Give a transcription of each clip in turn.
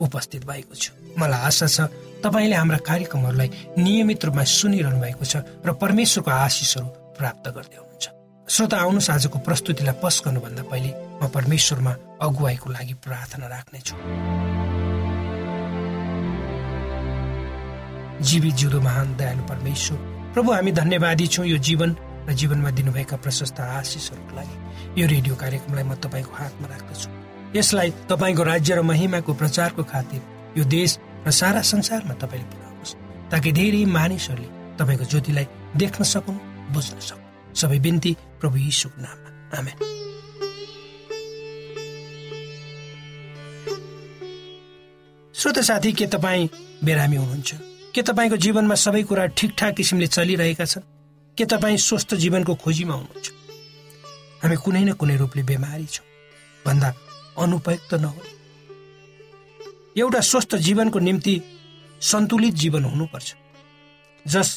उपस्थित भएको छु। मलाई आशा छ तपाईँले हाम्रा कार्यक्रमहरूलाई नियमित रूपमा सुनिरहनु भएको छ र परमेश्वरको आशिषहरू प्राप्त गर्दै हुनुहुन्छ। श्रोता आउनुहोस् आजको प्रस्तुतिलाई पस गर्नुभन्दा पहिले म परमेश्वरमा अगुवाईको लागि प्रार्थना राख्नेछु। जीवी जिउँदो महान दयालु परमेश्वर प्रभु हामी धन्यवादी छौँ यो जीवन र जीवनमा दिनुभएका प्रशस्त आशिषहरूको लागि। यो रेडियो कार्यक्रमलाई म तपाईँको हातमा राख्दछु। यसलाई तपाईँको राज्य र महिमाको प्रचारको खातिर यो देश र सारा संसारमा तपाईँले पुऱ्याउनुहोस् ताकि धेरै मानिसहरूले तपाईँको ज्योतिलाई देख्न सकुन् बुझ्न सकुन्। सबै बिन्ती प्रभु यीशुको नाममा। आमेन। श्रोत साथी के तपाईँ बिरामी हुनुहुन्छ? के तपाईँको जीवनमा सबै कुरा ठिकठाक किसिमले चलिरहेका छन्? के तपाईँ स्वस्थ जीवनको खोजीमा हुनुहुन्छ? हामी कुनै न कुनै रूपले बिमारी छौँ। भन्दा अनुपयुक्त नहो एउटा स्वस्थ जीवनको निम्ति सन्तुलित जीवन हुनुपर्छ। जस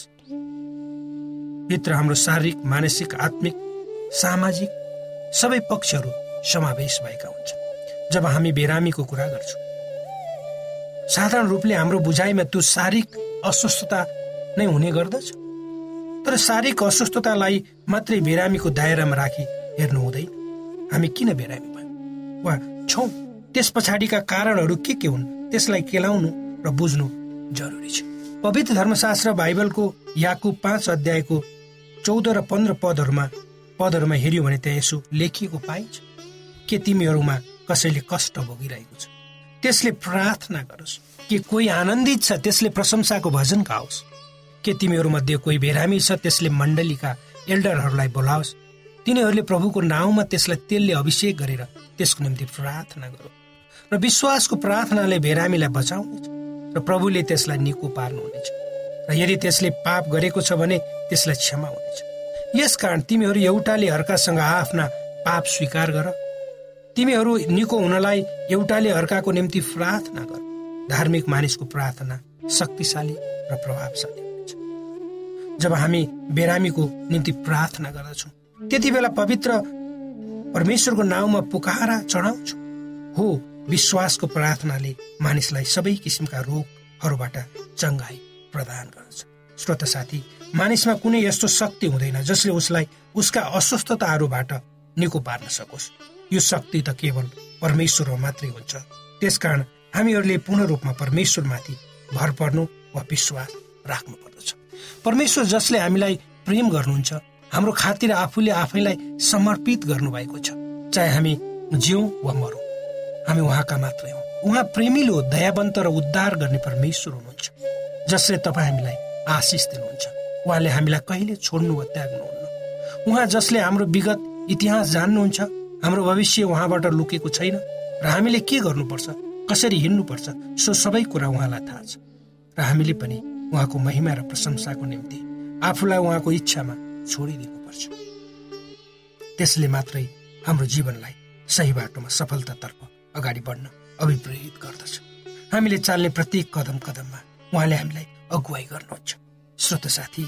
भित्र हाम्रो शारीरिक मानसिक आत्मिक सामाजिक सबै पक्षहरू समावेश भएका हुन्छ जब हामी बिरामीको कुरा गर्छौँ साधारण रूपले हाम्रो बुझाइमा त्यो शारीरिक अस्वस्थता नै हुने गर्दछ। तर शारीरिक अस्वस्थतालाई मात्रै बिरामीको दायरामा राखी हेर्नु हुँदैन। हामी किन बिरामी वा छौँ। त्यस पछाडिका कारणहरू के के हुन्? त्यसलाई केलाउनु र बुझ्नु जरुरी छ। पवित्र धर्मशास्त्र बाइबलको याकु पाँच अध्यायको चौध र पन्ध्र पदहरूमा पदहरूमा हेऱ्यो भने त्यहाँ यसो लेखिएको पाइन्छ के तिमीहरूमा कसैले कष्ट भोगिरहेको छ? त्यसले प्रार्थना गरोस्। के कोही आनन्दित छ त्यसले प्रशंसाको भजन गाओस्। के तिमीहरूमध्ये कोही बेरामी छ त्यसले मण्डलीका एल्डरहरूलाई बोलाओस्। तिनीहरूले प्रभुको नाउँमा त्यसलाई तेलले अभिषेक गरेर त्यसको निम्ति प्रार्थना गरौँ। र विश्वासको प्रार्थनाले भेरामीलाई बचाउनेछ र प्रभुले त्यसलाई निको पार्नुहुनेछ। र यदि त्यसले पाप गरेको छ भने त्यसलाई क्षमा हुनेछ। यसकारण तिमीहरू एउटाले अर्कासँग आफ्ना पाप स्वीकार गर। तिमीहरू निको हुनलाई एउटाले अर्काको निम्ति प्रार्थना गर। धार्मिक मानिसको प्रार्थना शक्तिशाली र प्रभावशाली हुनेछ। जब हामी बेरामीको निम्ति प्रार्थना गर्दछौँ त्यति बेला पवित्र परमेश्वरको नाउँमा पुकारा चढाउँछु। हो विश्वासको प्रार्थनाले मानिसलाई सबै किसिमका रोगहरूबाट चङ्गाई प्रदान गर्दछ। श्रोत साथी मानिसमा कुनै यस्तो शक्ति हुँदैन जसले उसलाई उसका अस्वस्थताहरूबाट निको पार्न सकोस्। यो शक्ति त केवल परमेश्वरमा मात्रै हुन्छ। त्यसकारण हामीहरूले पूर्ण रूपमा परमेश्वरमाथि भर पर्नु वा विश्वास राख्नु पर्दछ परमेश्वर जसले हामीलाई प्रेम गर्नुहुन्छ हाम्रो खातिर आफूले आफैलाई समर्पित गर्नुभएको छ। चाहे हामी जिउ वा मरौँ हामी उहाँका मात्रै हौ। उहाँ प्रेमिलो दयावन्त र उद्धार गर्ने परमेश्वर हुनुहुन्छ। जसले तपाईँ हामीलाई आशिष दिनुहुन्छ। उहाँले हामीलाई कहिले छोड्नु वा त्याग्नुहुन्न उहाँ जसले हाम्रो विगत इतिहास जान्नुहुन्छ हाम्रो भविष्य उहाँबाट लुकेको छैन र हामीले के गर्नुपर्छ कसरी हिँड्नुपर्छ सो सबै कुरा उहाँलाई थाहा छ। र हामीले पनि उहाँको महिमा र प्रशंसाको निम्ति आफूलाई उहाँको इच्छामा छोडिदिनुपर्छ। त्यसले मात्रै हाम्रो जीवनलाई सही बाटोमा सफलतातर्फ अगाडि बढ्न अभिप्रेरित गर्दछ। हामीले चाल्ने प्रत्येक कदम कदममा उहाँले हामीलाई अगुवाई गर्नुहुन्छ। श्रोत साथी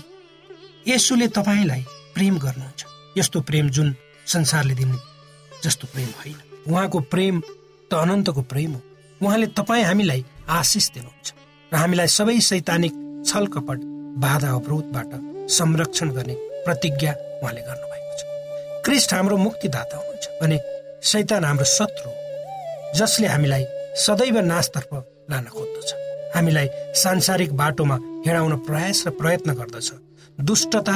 यसुले तपाईँलाई प्रेम गर्नुहुन्छ। यस्तो प्रेम जुन संसारले दिने जस्तो प्रेम होइन। उहाँको प्रेम त अनन्तको प्रेम हो। उहाँले तपाईँ हामीलाई आशिष दिनुहुन्छ र हामीलाई सबै सैतानिक छल कपट बाधा अवरोधबाट संरक्षण गर्ने प्रतिज्ञा उहाँले गर्नुभएको छ। क्रिस्ट हाम्रो मुक्तिदाता हुनुहुन्छ भने शैतान हाम्रो शत्रु जसले हामीलाई सदैव नाशतर्फ लान खोज्दछ। हामीलाई सांसारिक बाटोमा हिँडाउन प्रयास र प्रयत्न गर्दछ। दुष्टता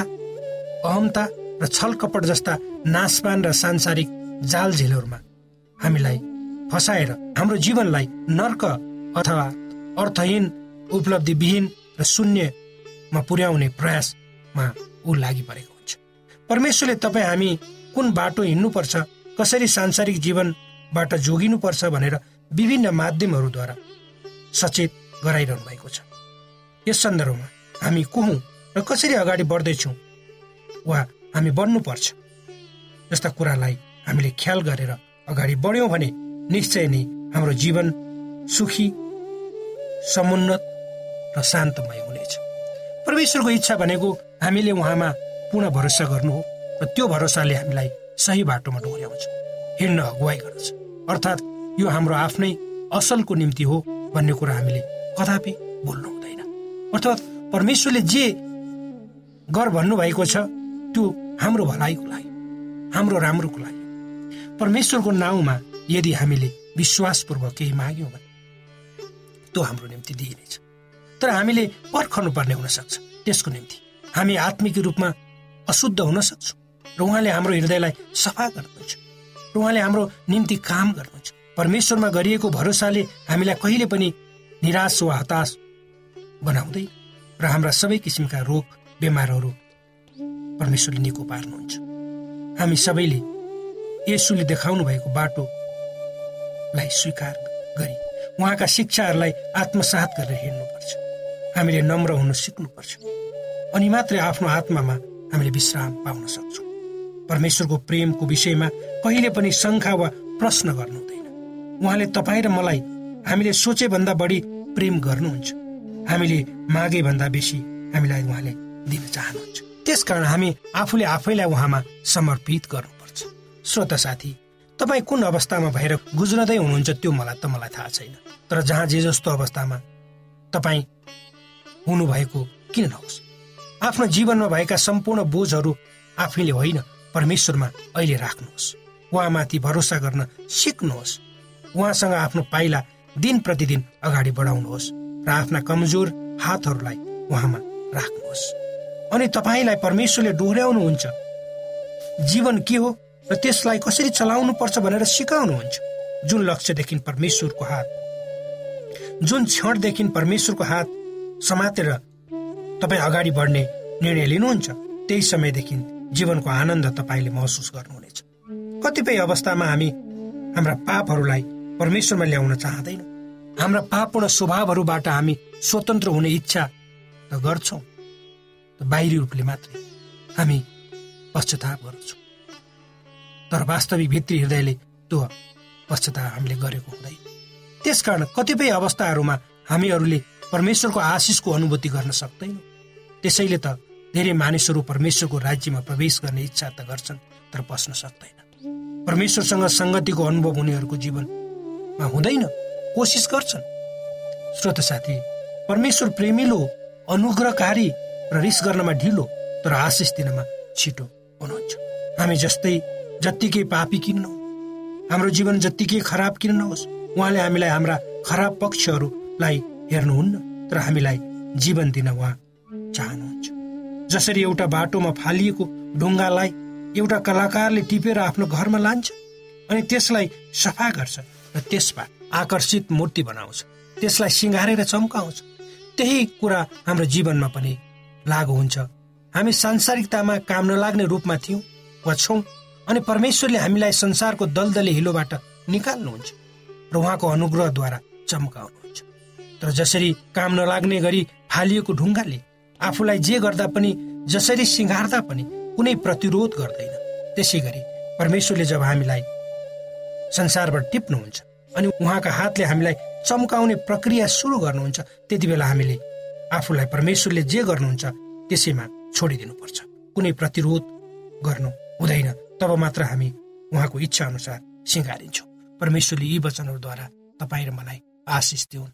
अहमता र छलकपट जस्ता नाशपान र सांसारिक जाल झेलहरूमा हामीलाई फसाएर हाम्रो जीवनलाई नर्क अथवा अर्थहीन उपलब्धिविहीन र शून्यमा पुर्याउने प्रयासमा ऊ लागि परेको हुन्छ। परमेश्वरले तपाईँ हामी कुन बाटो हिँड्नुपर्छ कसरी सांसारिक जीवनबाट जोगिनुपर्छ भनेर विभिन्न माध्यमहरूद्वारा सचेत गराइरहनु भएको छ। यस सन्दर्भमा हामी को हौँ र कसरी अगाडि बढ्दैछौँ वा हामी बढ्नुपर्छ जस्ता कुरालाई हामीले ख्याल गरेर अगाडि बढ्यौँ भने निश्चय नै हाम्रो जीवन सुखी समुन्नत र शान्तमय परमेश्वरको इच्छा भनेको हामीले उहाँमा पूर्ण भरोसा गर्नु हो र त्यो भरोसाले हामीलाई सही बाटोमा डोर्याउँछ। हिँड्न अगुवाई गर्दछ। अर्थात् यो हाम्रो आफ्नै असलको निम्ति हो भन्ने कुरा हामीले कदापि बोल्नु हुँदैन। अर्थात् परमेश्वरले जे गर भन्नुभएको छ त्यो हाम्रो भलाइको लागि हाम्रो राम्रोको लागि। परमेश्वरको नाउँमा यदि हामीले विश्वासपूर्वक केही माग्यौँ भने त्यो हाम्रो निम्ति दिइनेछ। तर हामीले पर्खनु पर्ने हुनसक्छ। त्यसको निम्ति हामी आत्मिक रूपमा अशुद्ध हुन सक्छौँ र उहाँले हाम्रो हृदयलाई सफा गर्नुहुन्छ। र उहाँले हाम्रो निम्ति काम गर्नुहुन्छ। परमेश्वरमा गरिएको भरोसाले हामीलाई कहिले पनि निराश वा हताश बनाउँदै र हाम्रा सबै किसिमका रोग बिमारहरू परमेश्वरले निको पार्नुहुन्छ। हामी सबैले यसुले देखाउनु भएको बाटोलाई स्वीकार गरी उहाँका शिक्षाहरूलाई आत्मसात गरेर हिँड्नुपर्छ। हामीले नम्र हुन सिक्नुपर्छ। अनि मात्रै आफ्नो आत्मामा हामीले विश्राम पाउन सक्छौँ। परमेश्वरको प्रेमको विषयमा कहिले पनि शङ्का वा प्रश्न गर्नु हुँदैन उहाँले तपाईँ र मलाई हामीले सोचे भन्दा बढी प्रेम गर्नुहुन्छ। हामीले मागे भन्दा बेसी हामीलाई उहाँले दिन चाहनुहुन्छ। त्यसकारण हामी आफूले आफैलाई उहाँमा समर्पित गर्नुपर्छ। श्रोत साथी तपाईँ कुन अवस्थामा भएर गुज्रदै हुनुहुन्छ त्यो मलाई त मलाई थाहा छैन। तर जहाँ जे जस्तो अवस्थामा तपाईँ हुनुभएको किन नहोस्? आफ्नो जीवनमा भएका सम्पूर्ण बोझहरू आफैले होइन परमेश्वरमा अहिले राख्नुहोस्। उहाँमाथि भरोसा गर्न सिक्नुहोस्। उहाँसँग आफ्नो पाइला दिन प्रतिदिन अगाडि बढाउनुहोस् र आफ्ना कमजोर हातहरूलाई उहाँमा राख्नुहोस्। अनि तपाईँलाई परमेश्वरले डोर्याउनुहुन्छ। जीवन के हो र त्यसलाई कसरी चलाउनु पर्छ भनेर सिकाउनुहुन्छ। जुन लक्ष्यदेखि परमेश्वरको हात जुन क्षणदेखि परमेश्वरको हात समातेर तपाईँ अगाडि बढ्ने निर्णय लिनुहुन्छ। त्यही समयदेखि जीवनको आनन्द तपाईँले महसुस गर्नुहुनेछ। कतिपय अवस्थामा हामी हाम्रा पापहरूलाई परमेश्वरमा ल्याउन चाहँदैन। हाम्रा पापपूर्ण स्वभावहरूबाट हामी स्वतन्त्र हुने इच्छा त गर्छौँ। बाहिरी रूपले मात्रै हामी पश्चाताप गर्छौँ। तर वास्तविक भित्री हृदयले त्यो पश्चाताप हामीले गरेको हुँदैन। त्यसकारण कतिपय अवस्थाहरूमा हामीहरूले परमेश्वरको आशिषको अनुभूति गर्न सक्दैनौँ। त्यसैले त धेरै मानिसहरू परमेश्वरको राज्यमा प्रवेश गर्ने इच्छा त गर्छन् तर पस्न सक्दैन। परमेश्वरसँग सङ्गतिको अनुभव उनीहरूको जीवनमा हुँदैन कोसिस गर्छन्। श्रोत साथी परमेश्वर प्रेमिलो अनुग्रहकारी र रिस गर्नमा ढिलो तर आशिष दिनमा छिटो हुनुहुन्छ। हामी जस्तै जत्तिकै पापी किन्न। हाम्रो जीवन जत्तिकै खराब किन नहोस् उहाँले हामीलाई हाम्रा खराब पक्षहरूलाई हेर्नुहुन्न तर हामीलाई जीवन दिन उहाँ चाहनुहुन्छ। जसरी एउटा बाटोमा फालिएको ढुङ्गालाई एउटा कलाकारले टिपेर आफ्नो घरमा लान्छ अनि त्यसलाई सफा गर्छ र त्यसमा आकर्षित मूर्ति बनाउँछ त्यसलाई सिँगारेर चम्काउँछ त्यही कुरा हाम्रो जीवनमा पनि लागु हुन्छ। हामी सांसारिकतामा काम नलाग्ने रूपमा थियौँ वा छौँ अनि परमेश्वरले हामीलाई संसारको दलदले हिलोबाट निकाल्नुहुन्छ र उहाँको अनुग्रहद्वारा चम्काउनुहुन्छ। तर जसरी काम नलाग्ने गरी फालिएको ढुङ्गाले आफूलाई जे गर्दा पनि जसरी सिँगार्दा पनि कुनै प्रतिरोध गर्दैन। त्यसै गरी परमेश्वरले जब हामीलाई संसारबाट टिप्नुहुन्छ अनि उहाँका हातले हामीलाई चम्काउने प्रक्रिया सुरु गर्नुहुन्छ त्यति बेला हामीले आफूलाई परमेश्वरले जे गर्नुहुन्छ त्यसैमा छोडिदिनुपर्छ। कुनै प्रतिरोध गर्नु हुँदैन तब मात्र हामी उहाँको इच्छा अनुसार सिँगारिन्छौँ। परमेश्वरले यी वचनहरूद्वारा तपाईँ र मलाई आशिष दिउन्।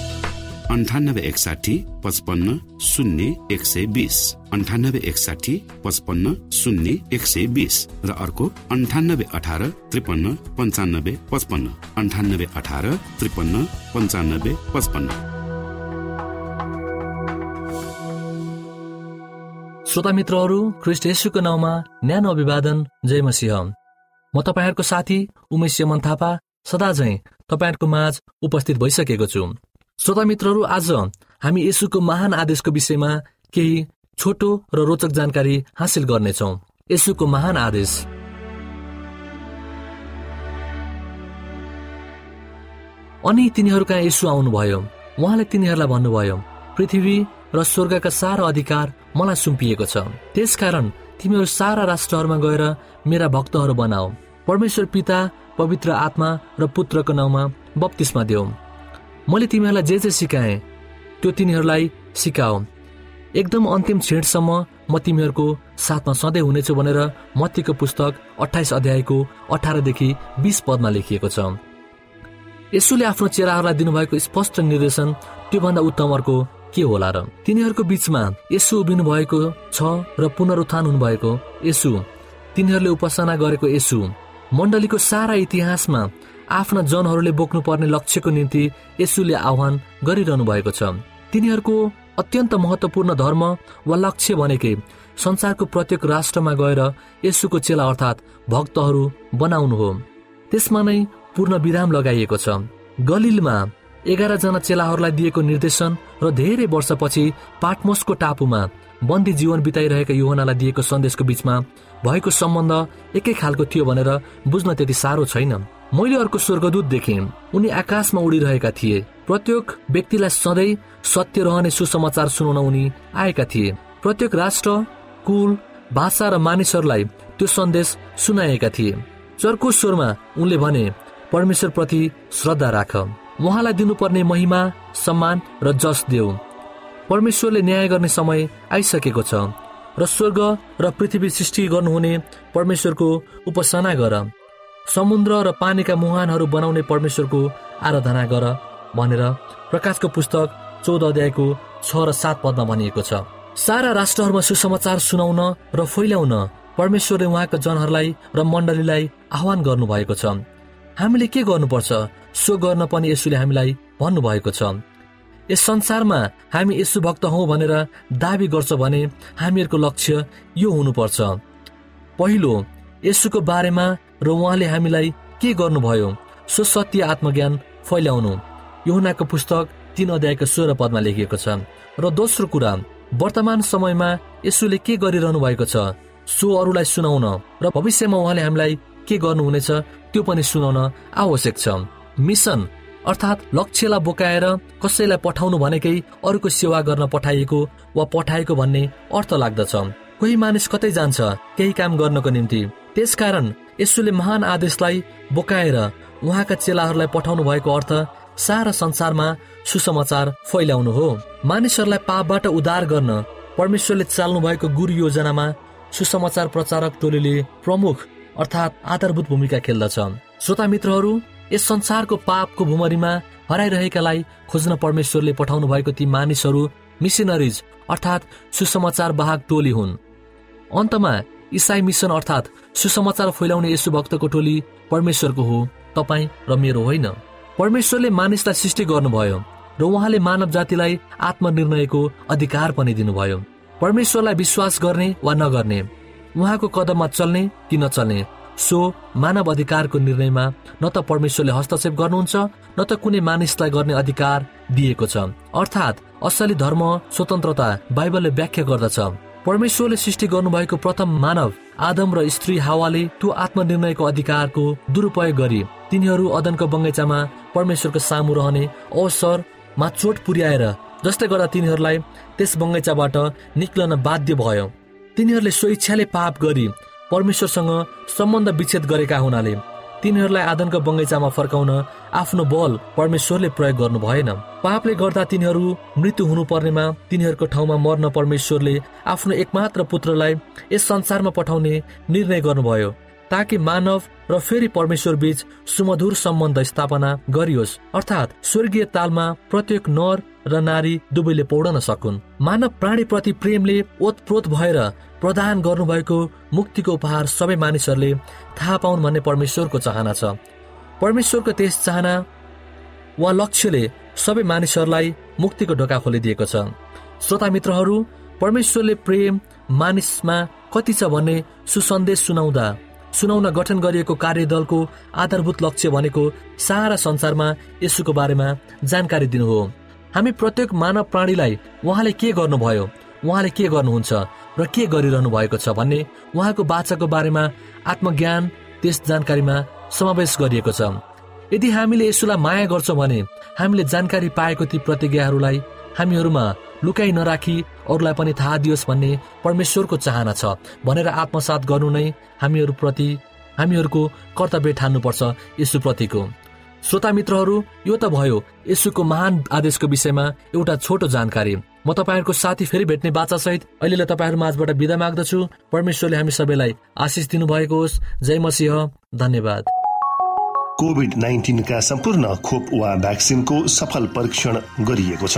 अन्ठानब्बे एकसाठी पचपन्न शून्य एक सय बिस। अन्ठानब्बे एकसाठी पचपन्न शून्य एक सय बिस। र अर्को अन्ठानब्बे अठार त्रिपन्न पन्चानब्बे पचपन्न। अन्ठानब्बे अठार त्रिपन्न पन्चानब्बे पचपन्न। श्रोता मित्रहरू ख्रिस्ट येशुको नाउँमा न्यानो अभिवादन जय मसिंह। म तपाईँहरूको साथी उमेश यमन थापा सदा झै तपाईँहरूको माझ उपस्थित भइसकेको छु। श्रोता मित्रहरू आज हामी यसुको महान आदेशको विषयमा केही छोटो र रोचक जानकारी हासिल गर्नेछौ। यसुको महान आदेश। अनि तिनीहरू कहाँ यसु आउनुभयो। उहाँले तिनीहरूलाई भन्नुभयो पृथ्वी र स्वर्गका सारा अधिकार मलाई सुम्पिएको छ। त्यसकारण तिमीहरू सारा राष्ट्रहरूमा गएर मेरा भक्तहरू बनाऊ। परमेश्वर पिता पवित्र आत्मा र पुत्रको नाउँमा बत्तिसमा देऊ। मैले तिमीहरूलाई जे जे सिकाएँ त्यो तिनीहरूलाई सिकाऊ एकदम अन्तिम क्षणसम्म म तिमीहरूको साथमा सधैँ हुनेछु भनेर मतीको पुस्तक अठाइस अध्यायको अठारदेखि बिस पदमा लेखिएको छ। यसोले आफ्नो चेराहरूलाई दिनुभएको स्पष्ट निर्देशन त्योभन्दा उत्तम अर्को के होला र? तिनीहरूको बीचमा यसो उभिनु भएको छ र पुनरुत्थान हुनुभएको यसु। तिनीहरूले उपासना गरेको यसु। मण्डलीको सारा इतिहासमा आफ्ना जनहरूले बोक्नुपर्ने लक्ष्यको निम्ति यसुले आह्वान गरिरहनु भएको छ। तिनीहरूको अत्यन्त महत्वपूर्ण धर्म वा लक्ष्य भनेकै संसारको प्रत्येक राष्ट्रमा गएर यसुको चेला अर्थात् भक्तहरू बनाउनु हो। त्यसमा नै पूर्ण विराम लगाइएको छ। गलिलमा एघारजना चेलाहरूलाई दिएको निर्देशन र धेरै वर्षपछि पाटमोसको टापुमा बन्दी जीवन बिताइरहेका युवनालाई दिएको सन्देशको बीचमा भएको सम्बन्ध एकै खालको थियो भनेर बुझ्न त्यति साह्रो छैन। मैले अर्को स्वर्गदूत देखेँ। उनी आकाशमा उडिरहेका थिए। प्रत्येक व्यक्तिलाई सधैँ सत्य रहने सुसमाचार सुनाउन उनी आएका थिए। प्रत्येक राष्ट्र कुल भाषा र मानिसहरूलाई त्यो सन्देश सुनाएका थिए। चर्को स्वरमा उनले भने परमेश्वरप्रति श्रद्धा राख। उहाँलाई दिनुपर्ने महिमा सम्मान र जस देऊ। परमेश्वरले न्याय गर्ने समय आइसकेको छ। र स्वर्ग र पृथ्वी सृष्टि गर्नुहुने परमेश्वरको उपासना गर। समुद्र र पानीका मुहानहरू बनाउने परमेश्वरको आराधना गर भनेर प्रकाशको पुस्तक चौध अध्यायको छ र सात पदमा भनिएको छ। सारा राष्ट्रहरूमा सुसमाचार सुनाउन र फैल्याउन परमेश्वरले उहाँका जनहरूलाई र मण्डलीलाई आह्वान गर्नुभएको छ। हामीले के गर्नुपर्छ? सो गर्न पनि यसुले हामीलाई भन्नुभएको छ। यस संसारमा हामी यसु भक्त हौ भनेर दावी गर्छ भने हामीहरूको लक्ष्य यो हुनुपर्छ। पहिलो यसुको बारेमा र उहाँले हामीलाई के गर्नुभयो सो सत्य आत्मज्ञान फैल्याउनु युनाको पुस्तक तीन अध्यायको सोह्र पदमा लेखिएको छ। र दोस्रो कुरा वर्तमान समयमा यसुले के गरिरहनु भएको छ सो अरूलाई सुनाउन र भविष्यमा उहाँले हामीलाई के गर्नुहुनेछ त्यो पनि सुनाउन आवश्यक छ। मिसन अर्थात् लक्ष्यलाई बोकाएर कसैलाई पठाउनु भनेकै अरूको सेवा गर्न पठाइएको वा पठाएको भन्ने अर्थ लाग्दछ। कोही मानिस कतै जान्छ केही काम गर्नको निम्ति। त्यसकारण यसोले महान आदेशलाई बोकाएर उहाँका चेलाहरूलाई पठाउनु भएको अर्थ सारा संसारमा सुसमाचार फैलाउनु हो। मानिसहरूलाई पापबाट उद्धार गर्न परमेश्वरले चाल्नु भएको गुरु योजनामा सुसमाचार प्रचारक टोलीले प्रमुख अर्थात् आधारभूत भूमिका खेल्दछ। श्रोता मित्रहरू यस संसारको पापको भुमरीमा हराइरहेकालाई खोज्न परमेश्वरले पठाउनु भएको ती मानिसहरू मिसनरिज अर्थात् सुसमाचार वाहक टोली हुन्। अन्तमा इसाई मिसन अर्थात् सुसमाचार फैलाउने यसु भक्तको टोली परमेश्वरको हो तपाईँ र मेरो होइन। परमेश्वरले मानिसलाई सृष्टि गर्नुभयो र उहाँले मानव जातिलाई आत्मनिर्णयको अधिकार पनि दिनुभयो। परमेश्वरलाई विश्वास गर्ने वा नगर्ने उहाँको कदममा चल्ने कि नचल्ने सो मानव अधिकारको निर्णयमा न त परमेश्वरले हस्तक्षेप गर्नुहुन्छ न त कुनै मानिसलाई गर्ने अधिकार दिएको छ। अर्थात् असली धर्म स्वतन्त्रता बाइबलले व्याख्या गर्दछ। परमेश्वरले सृष्टि गर्नुभएको प्रथम मानव आदम र स्त्री हावाले त्यो आत्मनिर्णयको अधिकारको दुरुपयोग गरी। तिनीहरू अदनको बगैँचामा परमेश्वरको सामु रहने अवसर मा चोट पुर्याएर जसले गर्दा तिनीहरूलाई त्यस बगैँचाबाट निक्लन बाध्य भयो। तिनीहरूले स्वेच्छाले पाप गरी। परमेश्वरसँग सम्बन्ध विच्छेद गरेका हुनाले। तिनीहरूलाई आदनको बगैँचामा फर्काउन आफ्नो बल परमेश्वरले प्रयोग गर्नु भएन। पापले गर्दा तिनीहरू मृत्यु हुनु पर्नेमा तिनीहरूको ठाउँमा मर्न परमेश्वरले आफ्नो एकमात्र पुत्रलाई यस संसारमा पठाउने निर्णय गर्नुभयो ताकि मानव र फेरि परमेश्वर बीच सुमधुर सम्बन्ध स्थापना गरियोस् अर्थात् स्वर्गीय तालमा प्रत्येक नर र नारी दुवैले पौडन सकुन्। मानव प्राणी प्रति प्रेमले ओतप्रोत भएर प्रदान गर्नुभएको मुक्तिको उपहार सबै मानिसहरूले थाहा पाउन् भन्ने परमेश्वरको चाहना छ। परमेश्वरको त्यस चाहना वा लक्ष्यले सबै मानिसहरूलाई मुक्तिको ढोका खोलिदिएको छ। श्रोता मित्रहरू परमेश्वरले प्रेम मानिसमा कति छ भन्ने सुसन्देश सुनाउँदा सुनाउन गठन गरिएको कार्यदलको आधारभूत लक्ष्य भनेको सारा संसारमा यसुको बारेमा जानकारी दिनु हो। हामी प्रत्येक मानव प्राणीलाई उहाँले के गर्नुभयो? उहाँले के गर्नुहुन्छ? र के गरिरहनु भएको छ भन्ने उहाँको बाचाको बारेमा आत्मज्ञान त्यस जानकारीमा समावेश गरिएको छ। यदि हामीले यसुलाई माया गर्छौँ भने हामीले जानकारी पाएको ती प्रतिज्ञाहरूलाई हामीहरूमा लुकाइ नराखी अरूलाई पनि थाहा दियोस् भन्ने परमेश्वरको चाहना छ भनेर आत्मसात गर्नु नै हामीहरूप्रति हामीहरूको कर्तव्य ठान्नुपर्छ यसुप्रतिको। श्रोता मित्रहरू यो त भयो यसुको महान आदेशको विषयमा एउटा छोटो जानकारी। म तपाईँहरूको साथी फेरि भेट्ने बाचा सहित अहिलेलाई तपाईँहरू माझबाट विदा माग्दछु। परमेश्वरले हामी सबैलाई आशिष दिनुभएको होस्। जय मसिंह। धन्यवाद। कोभिड नाइन्टिनका सम्पूर्ण खोप वा भ्याक्सिनको सफल परीक्षण गरिएको छ।